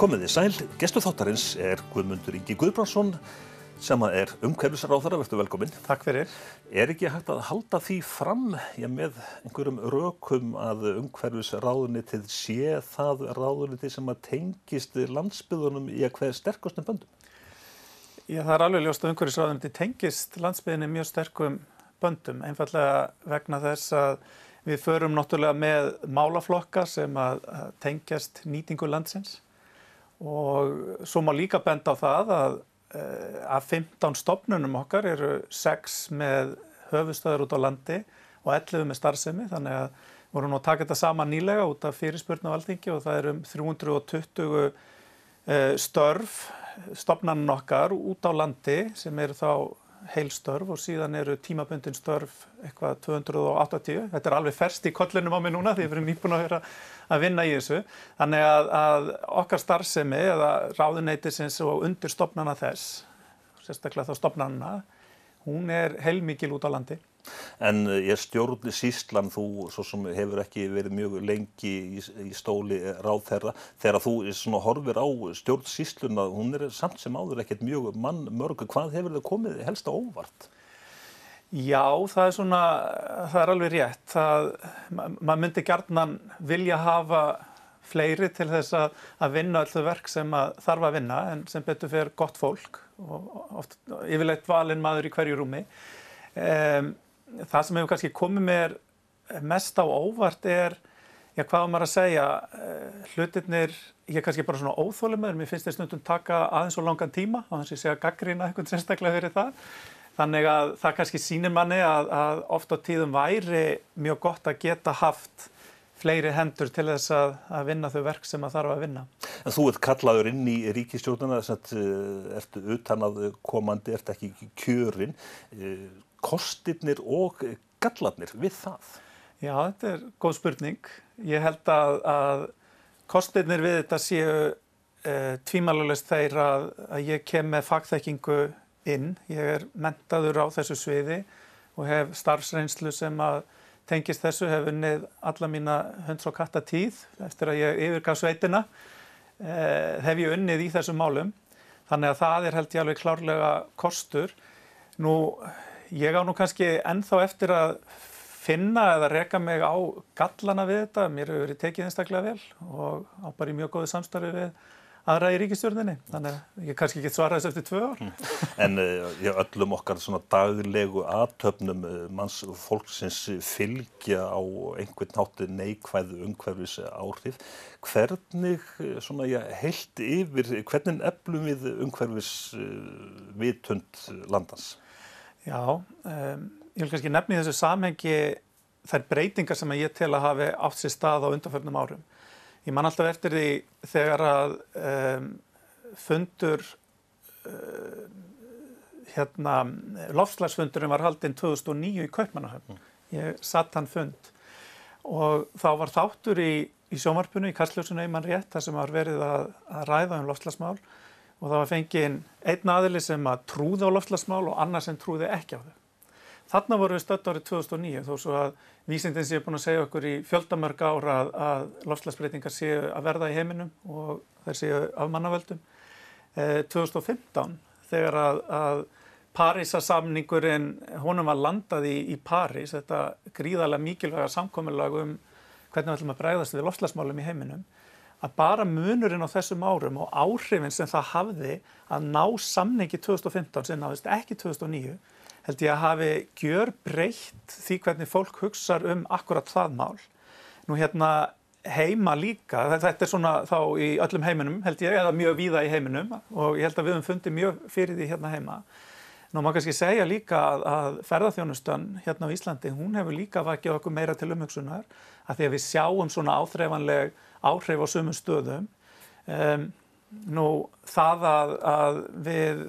Komiði sæl, gestu þáttarins er Guðmundur Ingi Guðbrandsson sem er umhverfisráðara, verður velkominn. Takk fyrir. Er ekki hægt að halda því fram já, með einhverjum rökum að umhverfisráðunitið sé það ráðunitið sem að tengist landsbyðunum í að hver sterkustum böndum? Já, það er alveg ljóst að umhverfisráðunitið tengist landsbyðinni mjög sterkum böndum, einfallega vegna þess að við förum náttúrulega með málaflokka sem að tengjast nýtingu landsins og svo má líka benda á það að af 15 stopnunum okkar eru 6 með höfustöður út á landi og 11 með starfsemi. Þannig að við vorum nú að taka þetta saman nýlega út af fyrirspurnu á aldingi og það eru um 320 störf stopnarnir okkar út á landi sem eru þá heilstörf og síðan eru tímabundin störf eitthvað 280. Þetta er alveg ferst í kollinum á mig núna því við erum nýbúin að vera að vinna í þessu. Þannig að, að okkar starfsemi eða ráðuneytisins og undirstofnana þess, sérstaklega þá stofnanna, hún er heilmikil út á landi. En ég stjórni síslan, þú svo sem hefur ekki verið mjög lengi í, í stóli ráðherra, þegar þú svona horfir á stjórn sísluna, hún er samt sem áður ekkert mjög mann mörgu, hvað hefur það komið helst á óvart? Já, það er svona, það er alveg rétt, það, maður myndi gærnan vilja hafa fleiri til þess að, að vinna öllu verk sem þarf að vinna en sem betur fyrir gott fólk og oft yfirleitt valin maður í hverju rúmi. Um, það sem hefur kannski komið mér mest á óvart er, já hvað var maður að segja, hlutirnir, ég er kannski bara svona óþólimaður, mér finnst þeir stundum taka aðeins og langan tíma, á þess að ég segja gaggrýna eitthvað sérstaklega fyrir það. Þannig að það kannski sýnir manni að, að oft á tíðum væri mjög gott að geta haft fleiri hendur til þess að, að vinna þau verk sem að þarf að vinna. En þú ert kallaður inn í ríkistjórnuna, þess að ertu utan að komandi, ert ekki kjörin. Kostirnir og gallarnir við það? Já, þetta er góð spurning. Ég held að, að kostirnir við þetta séu e, tvímælulegst þeir að, að ég kem með fagþekkingu inn. Ég er mentaður á þessu sviði og hef starfsreynslu sem að tengist þessu, hef unnið alla mína hunds og katta tíð eftir að ég yfirgaf sveitina, eh, hef ég unnið í þessum málum. Þannig að það er held ég alveg klárlega kostur. Nú, ég á nú kannski ennþá eftir að finna eða reka mig á gallana við þetta. Mér hefur verið tekið einstaklega vel og á bara í mjög góðu samstarfi við aðra í ríkistjórninni, þannig að ég kannski ekki svara þessu eftir tvö ár. En já, öllum okkar svona daglegu aðtöfnum manns fólksins fylgja á einhvern hátti neikvæðu umhverfis áhrif. Hvernig, svona já, heilt yfir, hvernig eflum við umhverfis vitund landans? Já, um, ég vil kannski nefni þessu samhengi þær breytingar sem ég tel að hafi átt sér stað á undanförnum árum. Ég man alltaf eftir því þegar að um, fundur, uh, hérna, lofslagsfundurinn var haldinn 2009 í Kaupmannahöfn. Ég satt hann fund og þá var þáttur í, í sjómarpunni, í Karlsljósinu einmann rétt, þar sem var verið að, að ræða um lofslagsmál og það var fengið einn aðili sem að trúði á lofslagsmál og annar sem trúði ekki á þau. Þarna vorum við stödd árið 2009 þó svo að vísindin séu búin að segja okkur í fjöldamörg ára að, að lofslagsbreytingar séu að verða í heiminum og þeir séu af mannavöldum. Eh, 2015 þegar að, að Parísasamningurinn, honum var landað í, í París, þetta gríðarlega mikilvæga samkominlag um hvernig við ætlum að bregðast við lofslagsmálum í heiminum, að bara munurinn á þessum árum og áhrifin sem það hafði að ná samningi 2015 sem náðist ekki 2009 held ég að hafi gjör breytt því hvernig fólk hugsa um akkurat það mál. Nú hérna heima líka, þetta er svona þá í öllum heiminum held ég, eða mjög víða í heiminum og ég held að við höfum fundið mjög fyrir því hérna heima. Nú maður kannski segja líka að, að ferðarþjónustan hérna á Íslandi, hún hefur líka vakið okkur meira til umhugsunar að því að við sjáum svona áþreifanleg áhrif á sumum stöðum. Um, nú það að, að við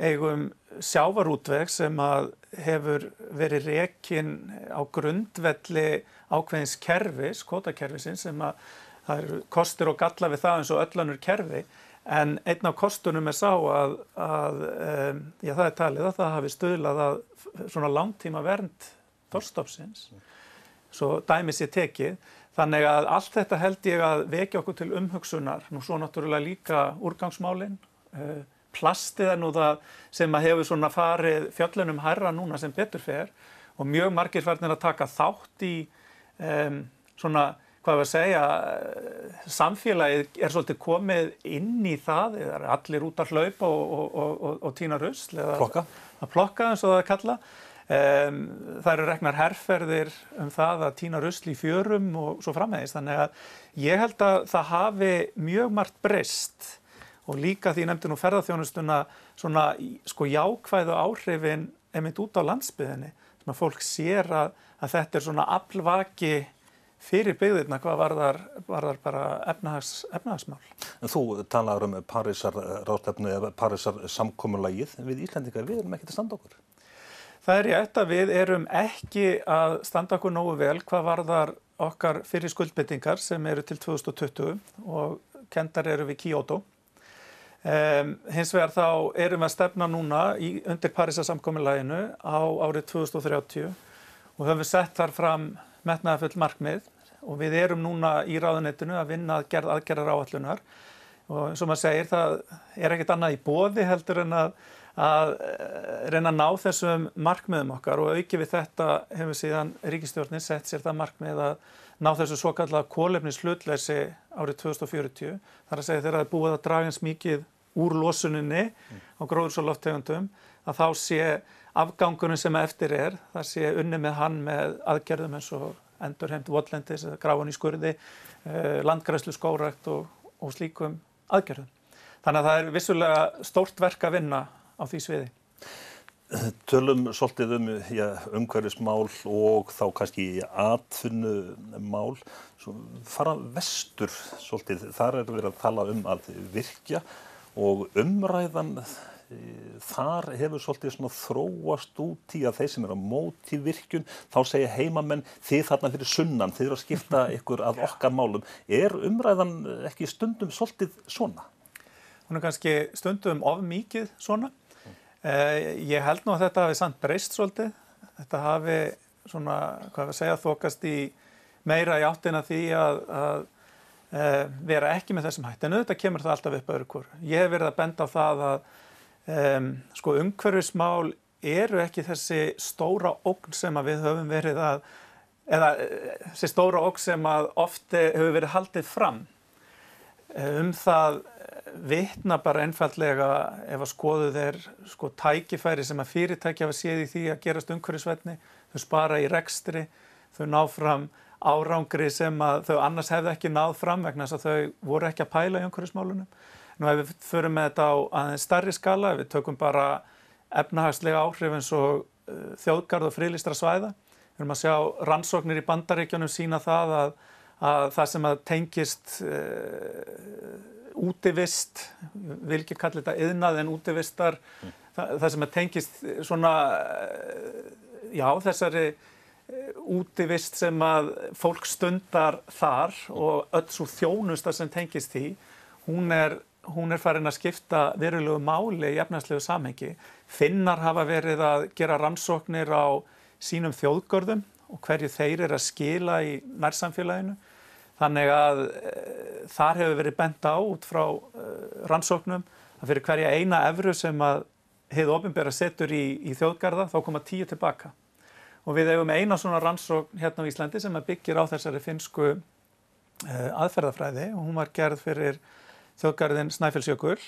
eigum sjávarútveg sem að hefur verið rekin á grundvelli ákveðins kerfis, kvotakerfisins sem að það eru kostur og galla við það eins og öllannur kerfi en einn af kostunum er sá að, að já, það er talið að það hafi stöðlað að svona langtíma vernd þorstofsins svo dæmi sér tekið. Þannig að allt þetta held ég að vekja okkur til umhugsunar, nú svo náttúrulega líka úrgangsmálinn, uh, plastið er nú það sem að hefur svona farið fjöllunum hærra núna sem betur fer. Og mjög margir farnir að taka þátt í um, svona, hvað við að segja, samfélagið er svolítið komið inn í það, eða allir út að hlaupa og, og, og, og týna rusl. Plokka. Að plokka eins og það er kalla. Um, það eru reknar herrferðir um það að týna rusl í fjörum og svo framvegist. Þannig að ég held að það hafi mjög margt breyst og líka því nefndi nú ferðarþjónustuna svona sko jákvæðu áhrifin einmitt út á landsbyðinni að fólk sér að, að þetta er svona aflvaki fyrir byggðirna hvað varðar, varðar bara efnahags, efnahagsmál. En þú talaður um Parísar ráðstefnu eða Parísar samkommulagið við Íslandingar, við erum ekki að standa okkur. Það er rétt að við erum ekki að standa okkur nógu vel hvað varðar okkar fyrir skuldbyttingar sem eru til 2020 og kendar eru við Kyoto. Um, hins vegar þá erum við að stefna núna í, undir Parísa samkominnlæginu á árið 2030 og höfum við sett þar fram metnaðafull markmið og við erum núna í ráðunettinu að vinna að gerð aðgerðar áallunar og eins og maður segir það er ekkert annað í bóði heldur en að, að reyna að ná þessum markmiðum okkar og auki við þetta hefur síðan ríkistjórnin sett sér það markmið að ná þessu svo kallega kólefnis hlutleysi árið 2040. Þar að segja þegar það er búið að draga eins mikið úr losuninni á gróðursóloftegundum að þá sé afgangunum sem eftir er, það sé unni með hann með aðgerðum eins og endurheimt votlendis, gráðun í skurði, eh, landgræslu skórækt og, og slíkum aðgerðum. Þannig að það er vissulega stórt verk að vinna á því sviði. Tölum svolítið um ja, umhverfismál og þá kannski atfinnumál. Fara vestur svolítið, þar er verið að tala um að virkja og umræðan þar hefur svolítið svona þróast út í að þeir sem eru á móti virkjun, þá segja heimamenn þið þarna fyrir sunnan, þið eru að skipta ykkur að okkar málum. Er umræðan ekki stundum svolítið svona? Hún er kannski stundum of mikið svona Eh, ég held nú að þetta hafi samt breyst svolítið. Þetta hafi svona, hvað við segja, þokast í meira í áttina því að, að e, vera ekki með þessum hætti. En auðvitað kemur það alltaf upp öðru hvort. Ég hef verið að benda á það að e, sko umhverfismál eru ekki þessi stóra ógn sem að við höfum verið að, eða þessi stóra ógn sem að ofti hefur verið haldið fram. Um það vitna bara einfallega ef að skoðu þeir sko tækifæri sem að fyrirtækja hafa séð í því að gerast umhverfisvætni, þau spara í rekstri, þau ná fram árangri sem að þau annars hefði ekki náð fram vegna þess að þau voru ekki að pæla í umhverfismálunum. Nú ef við förum með þetta á aðeins starri skala, við tökum bara efnahagslega áhrif eins og uh, þjóðgarð og frílistra svæða, við erum að sjá rannsóknir í bandaríkjónum sína það að, að það sem að tengist uh, útivist, vil ekki kalla þetta yðnað en útivistar, mm. það, það sem að tengist svona, já þessari eh, útivist sem að fólk stundar þar og öll svo þjónusta sem tengist því, hún er, hún er farin að skipta verulegu máli í efnarslegu samhengi. Finnar hafa verið að gera rannsóknir á sínum þjóðgörðum og hverju þeir eru að skila í nærsamfélaginu Þannig að e, þar hefur verið bent á út frá e, rannsóknum að fyrir hverja eina efru sem að hefur ofinbæra setur í, í þjóðgarða þá koma tíu tilbaka. Og við hefum eina svona rannsókn hérna á Íslandi sem byggir á þessari finsku e, aðferðafræði og hún var gerð fyrir þjóðgarðin Snæfellsjökull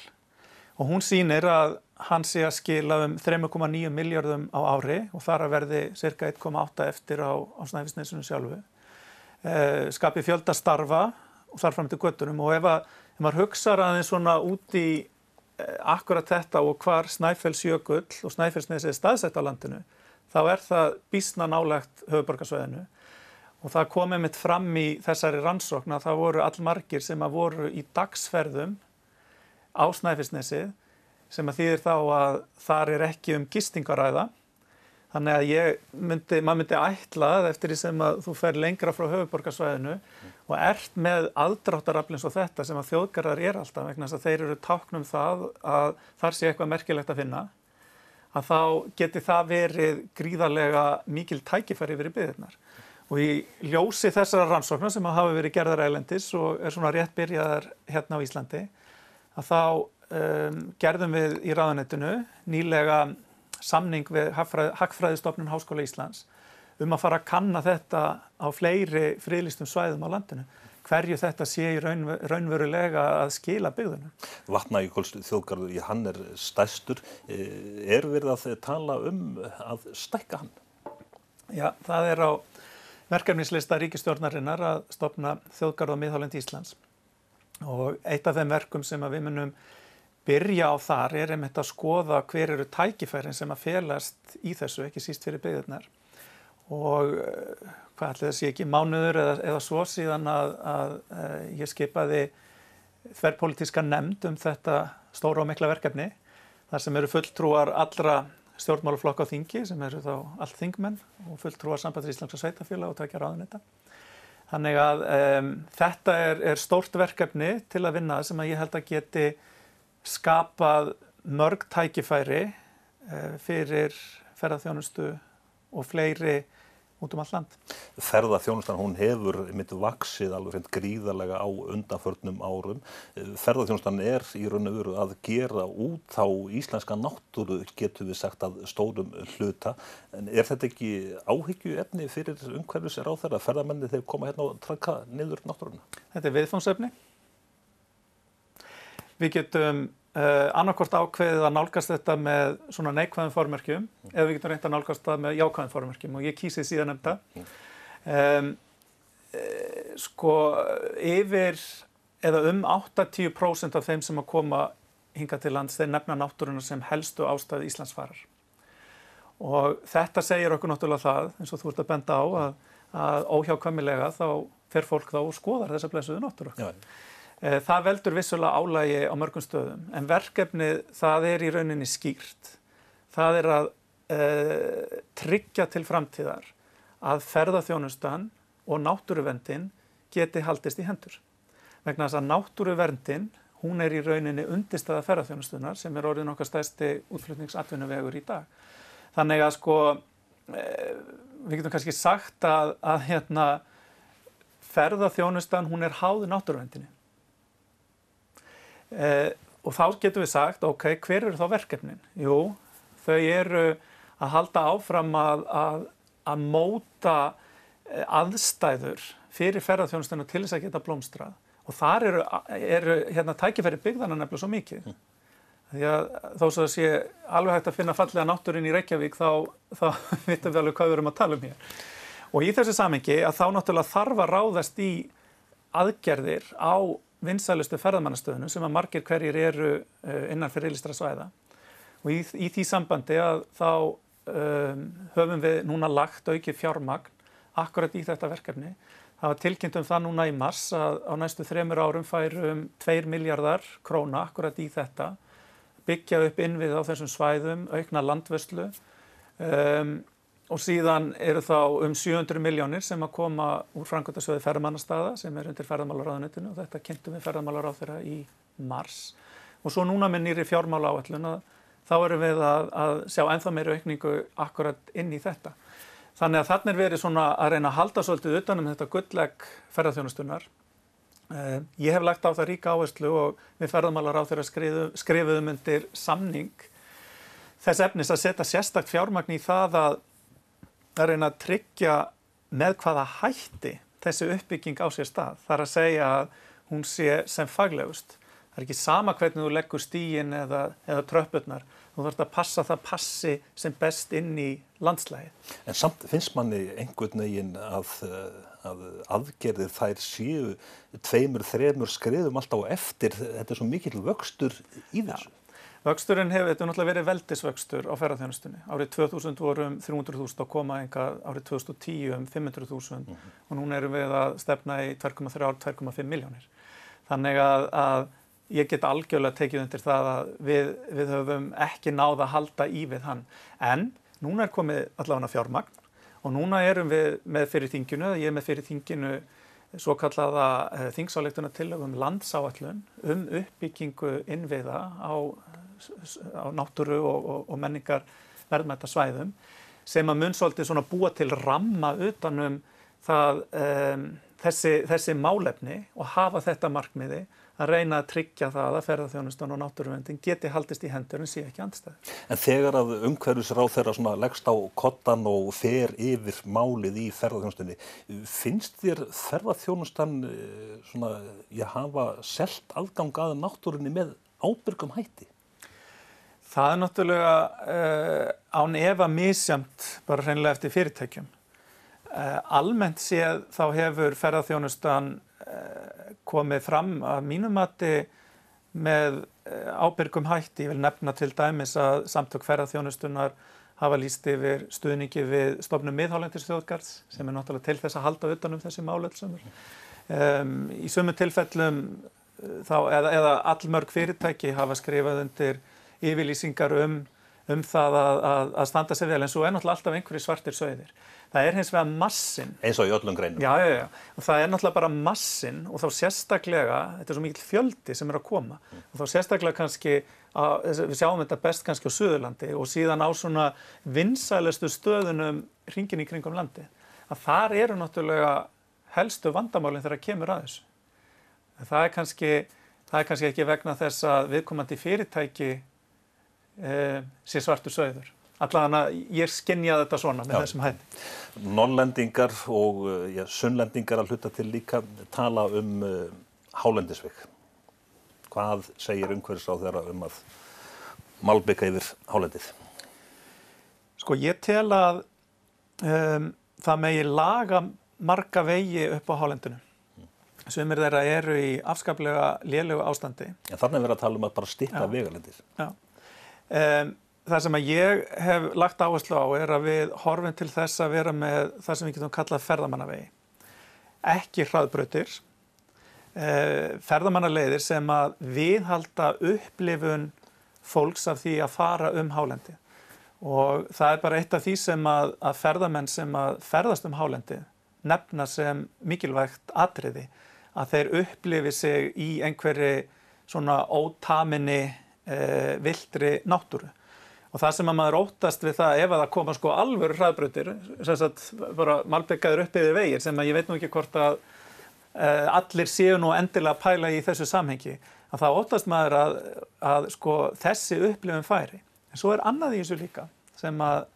og hún sýnir að hann sé að skila um 3,9 miljardum á ári og þar að verði cirka 1,8 eftir á, á Snæfellsnessunum sjálfu. Eh, skapi fjöldastarfa og þar fram til göttunum og ef, að, ef maður hugsaður aðeins svona út í eh, akkurat þetta og hvar Snæfellsjökull og Snæfellsnes er staðsett á landinu þá er það bísna nálegt höfuborgarsvæðinu og það komið mitt fram í þessari rannsókn að það voru allmargir sem að voru í dagsferðum á Snæfellsnesi sem að þýðir þá að þar er ekki um gistingaræða Þannig að ég myndi, maður myndi ætlað eftir því sem að þú fer lengra frá höfuborgarsvæðinu mm. og ert með aðdráttaraflins og þetta sem að þjóðgarðar er alltaf vegna þess að þeir eru táknum það að þar sé eitthvað merkilegt að finna að þá geti það verið gríðarlega mikil tækifæri verið byggðirnar. Og í ljósi þessara rannsóknar sem hafa verið gerðar ælendis og er svona rétt byrjaðar hérna á Íslandi, að þá um, gerðum við í ráðanettinu nýlega samning við Hagfræðistofnun Háskóla Íslands um að fara að kanna þetta á fleiri friðlistum svæðum á landinu hverju þetta sé í raun, raunverulega að skila byggðunum. Vatnajökuls þjóðgarður, í hann er stæstur. E, er verið að tala um að stækka hann? Já, það er á verkefnislista ríkistjórnarinnar að stopna þjóðgarð á miðhálend Íslands. Og eitt af þeim verkum sem við munum byrja á þar er einmitt að skoða hver eru tækifærin sem að felast í þessu, ekki síst fyrir byggðunar og eh, hvað ætla þessi ekki mánuður eða, eða svo síðan að, að, að eh, ég skipaði þverrpolítíska nefnd um þetta stóra og mikla verkefni þar sem eru fulltrúar allra stjórnmáluflokka á þingi sem eru þá allt þingmenn og fulltrúar sambandur Íslands og Sveitafélag og takja ráðun þetta. Þannig að um, þetta er, er stórt verkefni til að vinna sem að ég held að geti skapað mörg tækifæri uh, fyrir ferðarþjónustu og fleiri út um all land. Ferðarþjónustan, hún hefur mitt vaksið alveg hreint gríðarlega á undanförnum árum. Ferðarþjónustan er í raun og veru að gera út á íslenska náttúru, getur við sagt að stórum hluta. En er þetta ekki áhyggju efni fyrir umhverfis er á þeirra? Ferðarmenni þeir koma hérna og traka niður náttúruna? Þetta er viðfónsefni. Við getum Uh, annarkort ákveðið að nálgast þetta með svona neikvæðum fórmerkjum mm. eða við getum reynt að nálgast það með jákvæðum fórmerkjum og ég kýsið síðan nefnda um, uh, sko yfir eða um 80% af þeim sem að koma hinga til lands þeir nefna náttúruna sem helstu ástæði Íslandsfarar og þetta segir okkur náttúrulega það eins og þú ert að benda á að, að óhjákvæmilega þá fer fólk þá og skoðar þessa blessuðu náttúru Já. Eh, það veldur vissulega álægi á mörgum stöðum en verkefnið það er í rauninni skýrt. Það er að uh, tryggja til framtíðar að ferðarþjónustan og náttúruvendin geti haldist í hendur. Vegna þess að náttúruvendin, hún er í rauninni undistæða ferðarþjónustunar sem er orðin okkar stæsti útflutningsatvinnuvegur í dag. Þannig að sko, uh, við getum kannski sagt að, að hérna, ferðarþjónustan hún er háð náttúruvendinni Eh, og þá getum við sagt, ok, hver eru þá verkefnin? Jú, þau eru að halda áfram að, að, að móta eh, aðstæður fyrir ferðarþjónustunum til þess að geta blómstrað og þar eru, eru hérna, tækifæri byggðana nefnilega svo mikið. Mm. Því að þó svo að sé alveg hægt að finna fallega náttúrin í Reykjavík þá, þá vitum við alveg hvað við erum að tala um hér. Og í þessu samengi að þá náttúrulega þarf að ráðast í aðgerðir á vinsælustu ferðamannastöðunum sem að margir hverjir eru uh, innan fyrir ylistra svæða og í, í því sambandi að þá um, höfum við núna lagt aukið fjármagn akkurat í þetta verkefni. Það var tilkynnt um það núna í mars að á næstu þremur árum færum 2 miljardar króna akkurat í þetta, byggja upp innvið á þessum svæðum, aukna landvörslu um, og síðan eru þá um 700 miljónir sem að koma úr Frankværtasöði ferðamannastaða sem er undir ferðamálaráðunitinu og þetta kynntum við ferðamálaráð þeirra í mars og svo núna með nýri fjármála áallun að þá erum við að, að sjá enþá meiri aukningu akkurat inn í þetta. Þannig að þannig er verið svona að reyna að halda svolítið utanum þetta gullleg ferðarþjónustunar. Eh, ég hef lagt á það ríka áherslu og við ferðamálaráð þeirra skrifuðum undir samning þess efnis að setja sérstakt fjármagn í það að að reyna að tryggja með hvaða hætti þessi uppbygging á sér stað. Það er að segja að hún sé sem faglegust. Það er ekki sama hvernig þú leggur stíin eða, eða tröppurnar. Þú þarfst að passa það passi sem best inn í landslægi. En samt finnst manni einhvern veginn að, að aðgerðir þær séu tveimur, þremur skriðum alltaf eftir. Þetta er svo mikill vöxtur í þessu. Ja. Vöxturinn hefur, þetta er náttúrulega verið veldisvöxtur á ferðarþjónustunni. Árið 2000 vorum 300.000 að koma enga, árið 2010 um 500.000 mm -hmm. og núna erum við að stefna í 2,3-2,5 miljónir. Þannig að, að ég get algjörlega tekið undir það að við, við höfum ekki náða að halda í við hann. En núna er komið allavega fjármagn og núna erum við með fyrir þinginu, ég er með fyrir þinginu svo kallaða eh, þingsáleiktuna til um landsáallun um uppbyggingu innviða á á náttúru og, og, og menningar verðmæta svæðum sem að mun svolítið svona búa til ramma utanum það, um, þessi, þessi málefni og hafa þetta markmiði að reyna að tryggja það að ferðarþjónustan og náttúruvendin geti haldist í hendur en sé ekki andstæði. En þegar að umhverfisráð þeirra leggst á kottan og fer yfir málið í ferðarþjónustunni, finnst þér ferðarþjónustan eh, svona, ég hafa selt afgang að náttúrunni með ábyrgum hætti? Það er náttúrulega uh, án efa misjamt bara hreinlega eftir fyrirtækjum. Uh, almennt séð þá hefur ferðarþjónustan komið fram að mínumati með ábyrgum hætti. Ég vil nefna til dæmis að samtök ferðarþjónustunar hafa líst yfir stuðningi við stofnum miðhálendistjóðgards sem er náttúrulega til þess að halda utanum þessi málöldsumur. Um, í sumu tilfellum þá, eða, eða allmörg fyrirtæki hafa skrifað undir yfirlýsingar um, um það að, að, að standa sér vel en svo er náttúrulega alltaf einhverju svartir sögðir. Það er hins vegar massin. Eins og í öllum greinum. Já, já, já. Og það er náttúrulega bara massin og þá sérstaklega, þetta er svo mikil fjöldi sem er að koma mm. og þá sérstaklega kannski, að, við sjáum þetta best kannski á Suðurlandi og síðan á svona vinsælustu stöðunum hringin í kringum landi. Að þar eru náttúrulega helstu vandamálinn þegar það kemur að þessu. Það er kannski, það er kannski ekki vegna þess að viðkomandi fyrirtæki sé svartu sögður allavega ég skinnja þetta svona með Já. þessum hætti. Norrlendingar og eh, ja, sunnlendingar að hluta til líka tala um uh, hálendisvik. Hvað segir umhverfis á þeirra um að malbygga yfir hálendið? Sko ég tel að um, það megi laga marga vegi upp á hálendinu. Sumir þeirra eru í afskaplega lélögu ástandi. En þannig er verið að tala um að bara stippa vegalendir. Já. Um, það sem að ég hef lagt áherslu á er að við horfum til þess að vera með það sem við getum kallað ferðamannavegi. Ekki hraðbrötir, eh, ferðamannaleiðir sem að viðhalda upplifun fólks af því að fara um hálendi. Og það er bara eitt af því sem að, að ferðamenn sem að ferðast um hálendi nefna sem mikilvægt atriði að þeir upplifi sig í einhverju svona ótaminni eh, vildri náttúru. Og það sem að maður óttast við það ef að það koma sko alvöru hraðbrutir sem sagt bara malbyggaður upp yfir vegir sem að ég veit nú ekki hvort að uh, allir séu nú endilega að pæla í þessu samhengi að það óttast maður að, að sko þessi upplifin færi. En svo er annað í þessu líka sem að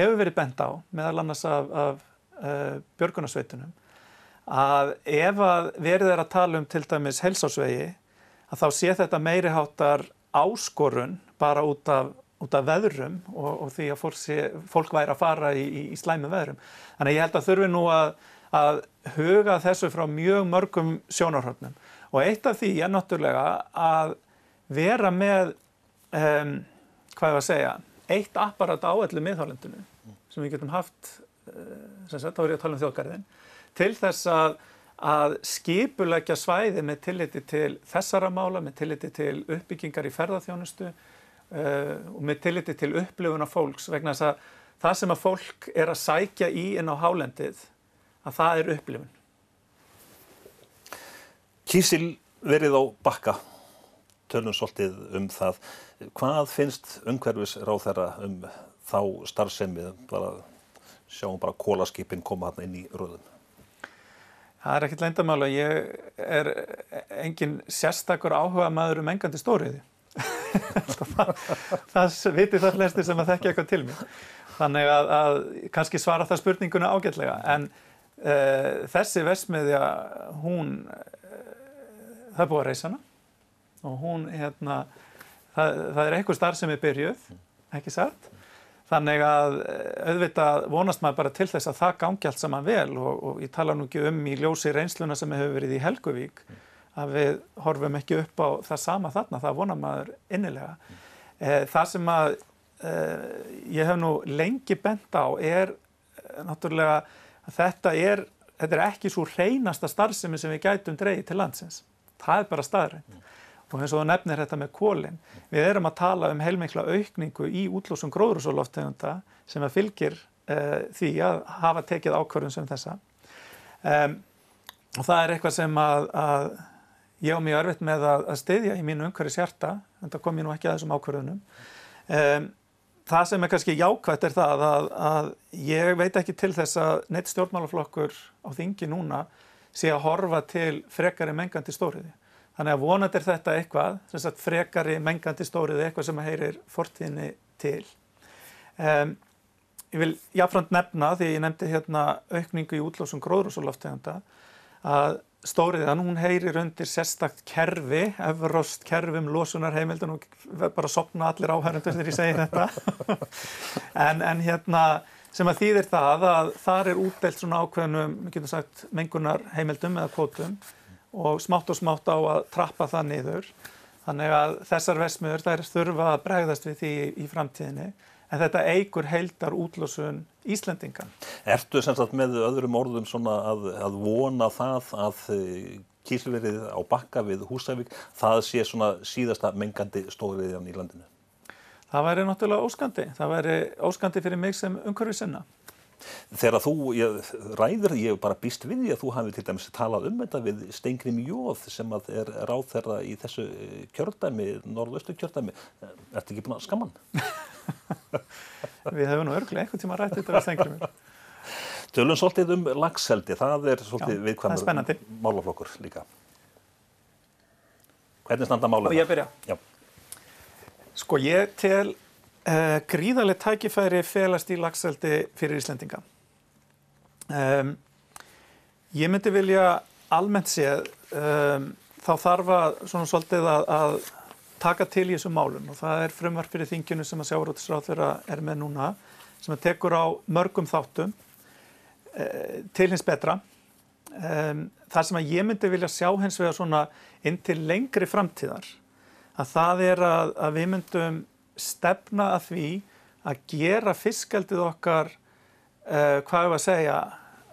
hefur verið bent á meðal annars af, af uh, björgunarsveitunum að ef að verið er að tala um til dæmis helsásvegi að þá sé þetta meiriháttar áskorun bara út af út af veðrum og, og því að fólk, sé, fólk væri að fara í, í, í slæmi veðrum. Þannig að ég held að þurfi nú að, að huga þessu frá mjög mörgum sjónarhörnum og eitt af því er náttúrulega að vera með, um, hvað er að segja, eitt apparat á öllu miðhálendinu sem við getum haft, uh, sem sagt, þá er ég að tala um þjóðgarðin, til þess að að skipulegja svæði með tilliti til þessara mála, með tilliti til uppbyggingar í ferðarþjónustu uh, og með tilliti til upplifuna fólks vegna þess að það sem að fólk er að sækja í inn á hálendið að það er upplifun. Kísil verið á bakka, tölum svolítið um það. Hvað finnst umhverfis ráð þeirra um þá starfsemið, bara sjáum bara kólaskipin koma hann inn í röðum? Það er ekkert leindamála, ég er engin sérstakur áhuga maður um engandi stóriði. það, það viti það flestir sem að þekkja eitthvað til mér. Þannig að, að kannski svara það spurninguna ágætlega. En uh, þessi vesmiðja hún uh, það búið að reysa hana. Og hún hérna það, það er eitthvað starf sem er byrjuð ekki satt þannig að auðvitað vonast maður bara til þess að það gangi allt saman vel og, og ég tala nú ekki um í ljósi reynsluna sem hefur verið í Helguvík að við horfum ekki upp á það sama þarna, það vonar maður innilega. Mm. Það sem að eh, ég hef nú lengi bent á er eh, náttúrulega að þetta er, þetta er ekki svo reynasta starfsemi sem við gætum dreyið til landsins. Það er bara staðrænt. Mm. Og eins og þú nefnir þetta með kólinn, við erum að tala um heilmikla aukningu í útlósum gróðrúsóloftegunda sem að fylgir uh, því að hafa tekið ákvörðum sem þessa. Um, og það er eitthvað sem að, að ég á mjög örfitt með að, að styðja í mínu umhverju sjarta, en það kom ég nú ekki að þessum ákvörðunum. Um, það sem er kannski jákvæmt er það að, að ég veit ekki til þess að neitt stjórnmálaflokkur á þingi núna sé að horfa til frekari mengandi stóriði. Þannig að vonandi er þetta eitthvað, sem sagt frekari mengandi stóriði, eitthvað sem heyrir fortíðinni til. Um, ég vil jáfnframt nefna, því ég nefndi hérna aukningu í útlósum gróðrúsuloftegunda, að stóriðan, hún heyrir undir sérstakt kerfi, efrost kerfum losunarheimildun og bara sopna allir áhærundur þegar ég segi þetta. en, en hérna sem að þýðir það að þar er útdelt svona ákveðnum, við getum sagt, mengunarheimildum eða kvotum og smátt og smátt á að trappa það niður. Þannig að þessar vesmiður þær þurfa að bregðast við því í framtíðinni en þetta eigur heildar útlösun Íslendinga. Ertu sem sagt með öðrum orðum svona að, að vona það að kísilverið á bakka við Húsævík, það sé svona síðasta mengandi stóðriðjan í landinu? Það væri náttúrulega óskandi. Það væri óskandi fyrir mig sem umhverfið sinna. Þegar þú ég, ræður, ég hef bara býst við því að þú hafi til dæmis talað um þetta við Steingrim Jóð sem er ráð þeirra í þessu eh, kjördæmi, norðaustu kjördæmi. Ertu ekki búin að skamman? Við hefum nú örglega einhvern tíma rætt þetta við Steingrim Jóð. Tölum svolítið um lagseldi, það er svolítið viðkvæmur málaflokkur líka. Hvernig standa mála það? Og ég byrja. Já. Sko ég tel Uh, gríðarlega tækifæri felast í lagseldi fyrir Íslendinga. Um, ég myndi vilja almennt séð um, þá þarf að svona svolítið að, að taka til í þessum málum og það er frumvarp fyrir þingjunu sem að sjáurútisráð þeirra er með núna sem að tekur á mörgum þáttum uh, til hins betra. Um, það sem að ég myndi vilja sjá hins vega svona inn til lengri framtíðar að það er að, að við myndum stefna að því að gera fiskaldið okkar, uh, hvað er að segja,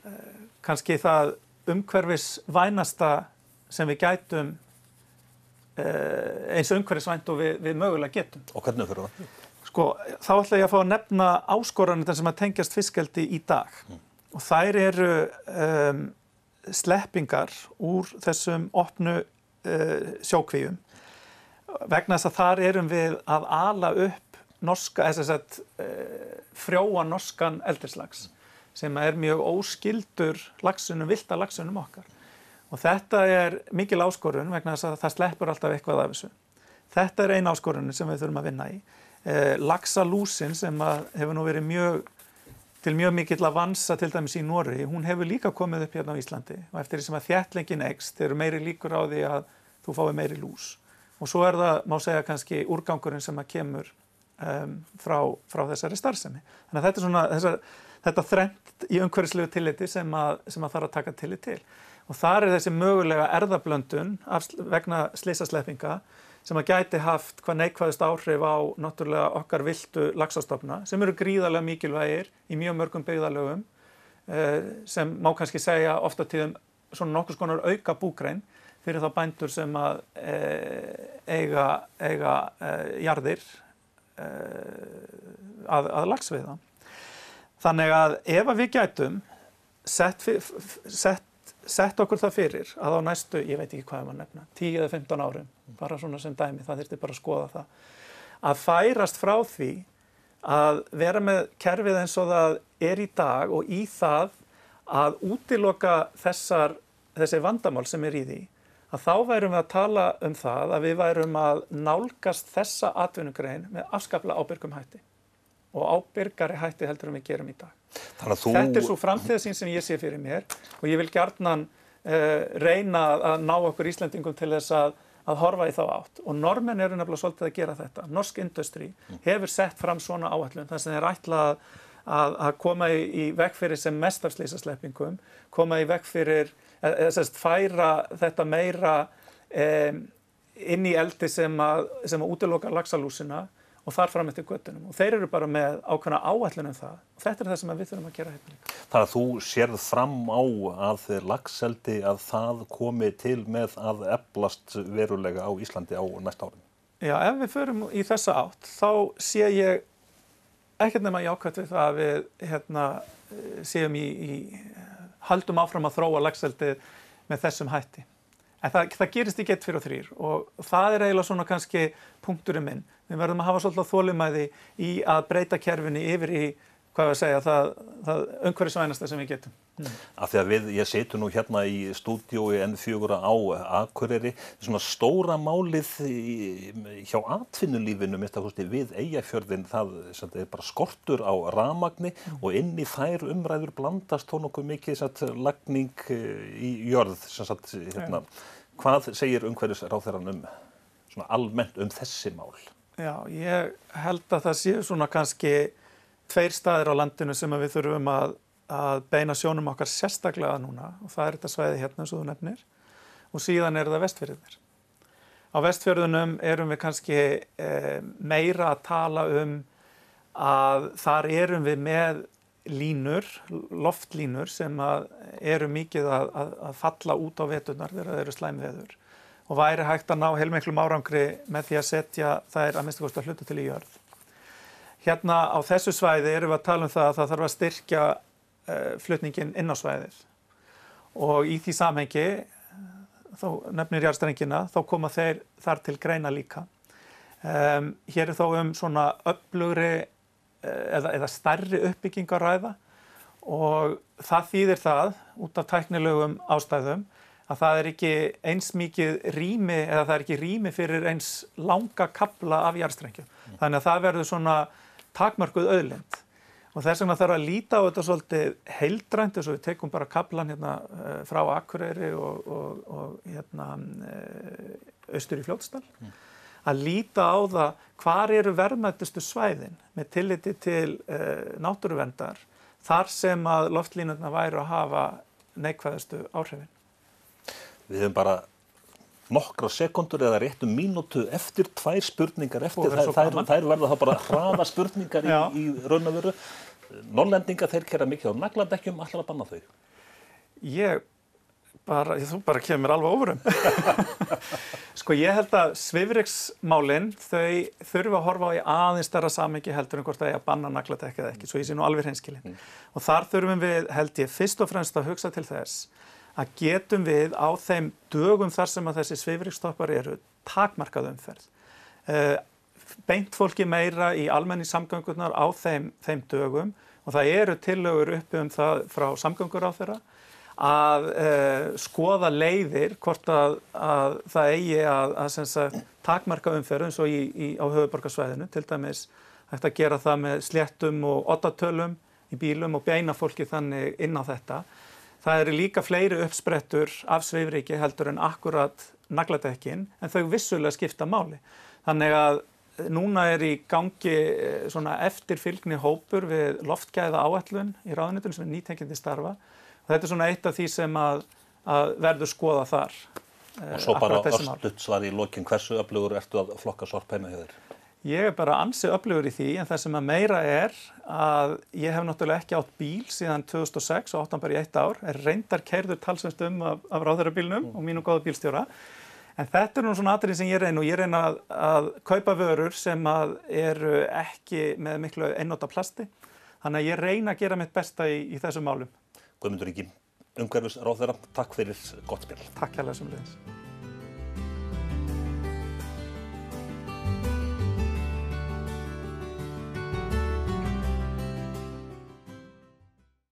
uh, kannski það umhverfis vænasta sem við gætum uh, eins umhverfisvænt og við, við mögulega getum. Og hvernig fyrir það? Sko, þá ætla ég að fá að nefna áskoranir sem að tengjast fiskaldi í dag. Mm. Og þær eru um, sleppingar úr þessum opnu sjókvíum vegna þess að þar erum við að ala upp norska, þess að uh, frjóa norskan eldrislags sem er mjög óskildur lagsunum, vilda lagsunum okkar. Og þetta er mikil áskorun vegna þess að það sleppur alltaf eitthvað af þessu. Þetta er eina áskorun sem við þurfum að vinna í. Eh, Laxalúsin sem hefur nú verið mjög, til mjög mikill að vansa til dæmis í Nóri, hún hefur líka komið upp hérna á Íslandi og eftir því sem að þjætlengin ekst, þeir eru meiri líkur á því að þú fái meiri lús og svo er það, má segja kannski, úrgangurinn sem að kemur um, frá, frá þessari starfsemi. Þannig að þetta er svona, þessar, þetta þrengt í umhverfislegu tilliti sem að, sem að þarf að taka tillit til. Og þar er þessi mögulega erðablöndun vegna slísasleppinga sem að gæti haft hvað neikvæðist áhrif á náttúrulega okkar viltu lagsastofna sem eru gríðarlega mikilvægir í mjög mörgum byggðalögum eh, sem má kannski segja ofta tíðum svona nokkus konar auka búgrein fyrir þá bændur sem að e, eiga, eiga e, jarðir e, að, að lagsveiða. Þannig að ef að við gætum sett, sett, sett okkur það fyrir að á næstu, ég veit ekki hvað er maður nefna, 10 eða 15 árum, bara svona sem dæmi, það þurfti bara að skoða það, að færast frá því að vera með kerfið eins og það er í dag og í það að útiloka þessar, þessi vandamál sem er í því að þá værum við að tala um það að við værum að nálgast þessa atvinnugrein með afskaplega ábyrgum hætti og ábyrgari hætti heldur en við gerum í dag. Þú... Þetta er svo framtíðasín sem ég sé fyrir mér og ég vil gjarnan uh, reyna að ná okkur Íslandingum til þess að, að horfa í þá átt og normen eru nefnilega svolítið að gera þetta. Norsk industri hefur sett fram svona áallun þar sem þeir ætla að, að, að koma í, í veg fyrir sem mestafslýsasleppingum, koma í veg fyrir sérst færa þetta meira inn í eldi sem að, sem að útiloka lagsalúsina og þar fram eftir göttunum og þeir eru bara með ákveðna áætlunum það og þetta er það sem við þurfum að gera hérna líka. Það að þú sérð fram á að lagseldi að það komi til með að eblast verulega á Íslandi á næsta árin? Já, ef við förum í þessa átt þá sé ég ekkert nema jákvæmt við það að við hérna, séum í, í haldum áfram að þróa lagseldið með þessum hætti. En það, það gerist ekki eitt fyrir og þrýr og það er eiginlega svona kannski punkturinn minn. Við verðum að hafa svolítið þólimæði í að breyta kerfinni yfir í, hvað við segja, það, það umhverfisvænasta sem við getum. Mm. Af því að við, ég setu nú hérna í stúdiói N4 á Akureyri, svona stóra málið í, hjá atvinnulífinu, mitt að kosti við eigafjörðin, það er bara skortur á ramagni mm. og inn í þær umræður blandast þó nokkuð mikið satt, lagning eh, í jörð, satt, hérna. Yeah. Hvað segir umhverfisráþæran um svona almennt um þessi mál? Já, ég held að það séu svona kannski tveir staðir á landinu sem við þurfum að, að beina sjónum okkar sérstaklega núna og það er þetta svæði hérna eins og þú nefnir og síðan er það vestfjörðunir. Á vestfjörðunum erum við kannski e, meira að tala um að þar erum við með línur, loftlínur sem eru mikið að, að, að falla út á vetunar þegar það eru slæmveður og væri hægt að ná heilmiklum árangri með því að setja þær að minnst að hluta til í jörð. Hérna á þessu svæði erum við að tala um það að það þarf að styrkja uh, flutningin inn á svæðið og í því samhengi, þá nefnir járstrengina, þá koma þeir þar til greina líka. Um, hér er þó um svona upplugri Eh, eða, eða stærri uppbygging að ræða og það þýðir það út af tæknilegum ástæðum að það er ekki eins mikið rými eða það er ekki rými fyrir eins langa kabla af jarðstrengjum. Mm. Þannig að það verður svona takmörkuð öðlind og þess vegna þarf að líta á þetta svolítið heildrænt eins og við tekum bara kablan hérna eh, frá Akureyri og, og, og hérna eh, austur í Fljótsdal. Mm að líta á það hvar eru verðmættustu svæðin með tilliti til uh, náttúruvendar þar sem að loftlínuna væri að hafa neikvæðastu áhrifin. Við hefum bara nokkra sekundur eða réttum mínútu eftir tvær spurningar eftir, þær, þær, þær verða þá bara hraða spurningar í, í raun og veru. Norrlendinga þeir kera mikið á naglandekkjum, allar að banna þau? Ég bara, þú bara kemur alveg ofurum. sko ég held að svifriksmálinn þau þurfa að horfa á í aðeins starra samengi heldur en hvort það er að banna nagladekk eða ekki, svo ég sé nú alveg hreinskilin. Mm. Og þar þurfum við, held ég, fyrst og fremst að hugsa til þess að getum við á þeim dögum þar sem að þessi svifriksstoppar eru takmarkað umferð. Uh, beint fólki meira í almenni samgöngunar á þeim, þeim dögum og það eru tillögur uppi um það frá samgöngur á þeirra að uh, skoða leiðir hvort að, að það eigi að, að sagt, takmarka umferð eins og í, í, á höfuborgarsvæðinu til dæmis hægt að gera það með sléttum og ottatölum í bílum og beina fólki þannig inn á þetta. Það eru líka fleiri uppsprettur af sveifriki heldur en akkurat nagladekkin en þau vissulega skipta máli. Þannig að núna er í gangi eh, svona eftirfylgni hópur við loftgæða áætlun í ráðunitunum sem er nýtengjandi starfa Þetta er svona eitt af því sem að, að verður skoða þar. Og svo bara örstuðt svar í lokin, hversu öflugur ertu að flokka sorpheima höfður? Ég er bara ansið öflugur í því en það sem að meira er að ég hef náttúrulega ekki átt bíl síðan 2006 og áttan bara í eitt ár, er reyndar kerður talsvæmst um af, af ráðherrabílnum mm. og mínu góða bílstjóra. En þetta er nú svona atrið sem ég reyna og ég reyna að, að kaupa vörur sem að eru ekki með miklu einnóta plasti. Þannig að ég reyna að gera mitt besta í, í þessum málum. Guðmundur Ríki, umhverfis ráð þeirra, takk fyrir gott spil. Takk hjá þessum leðis.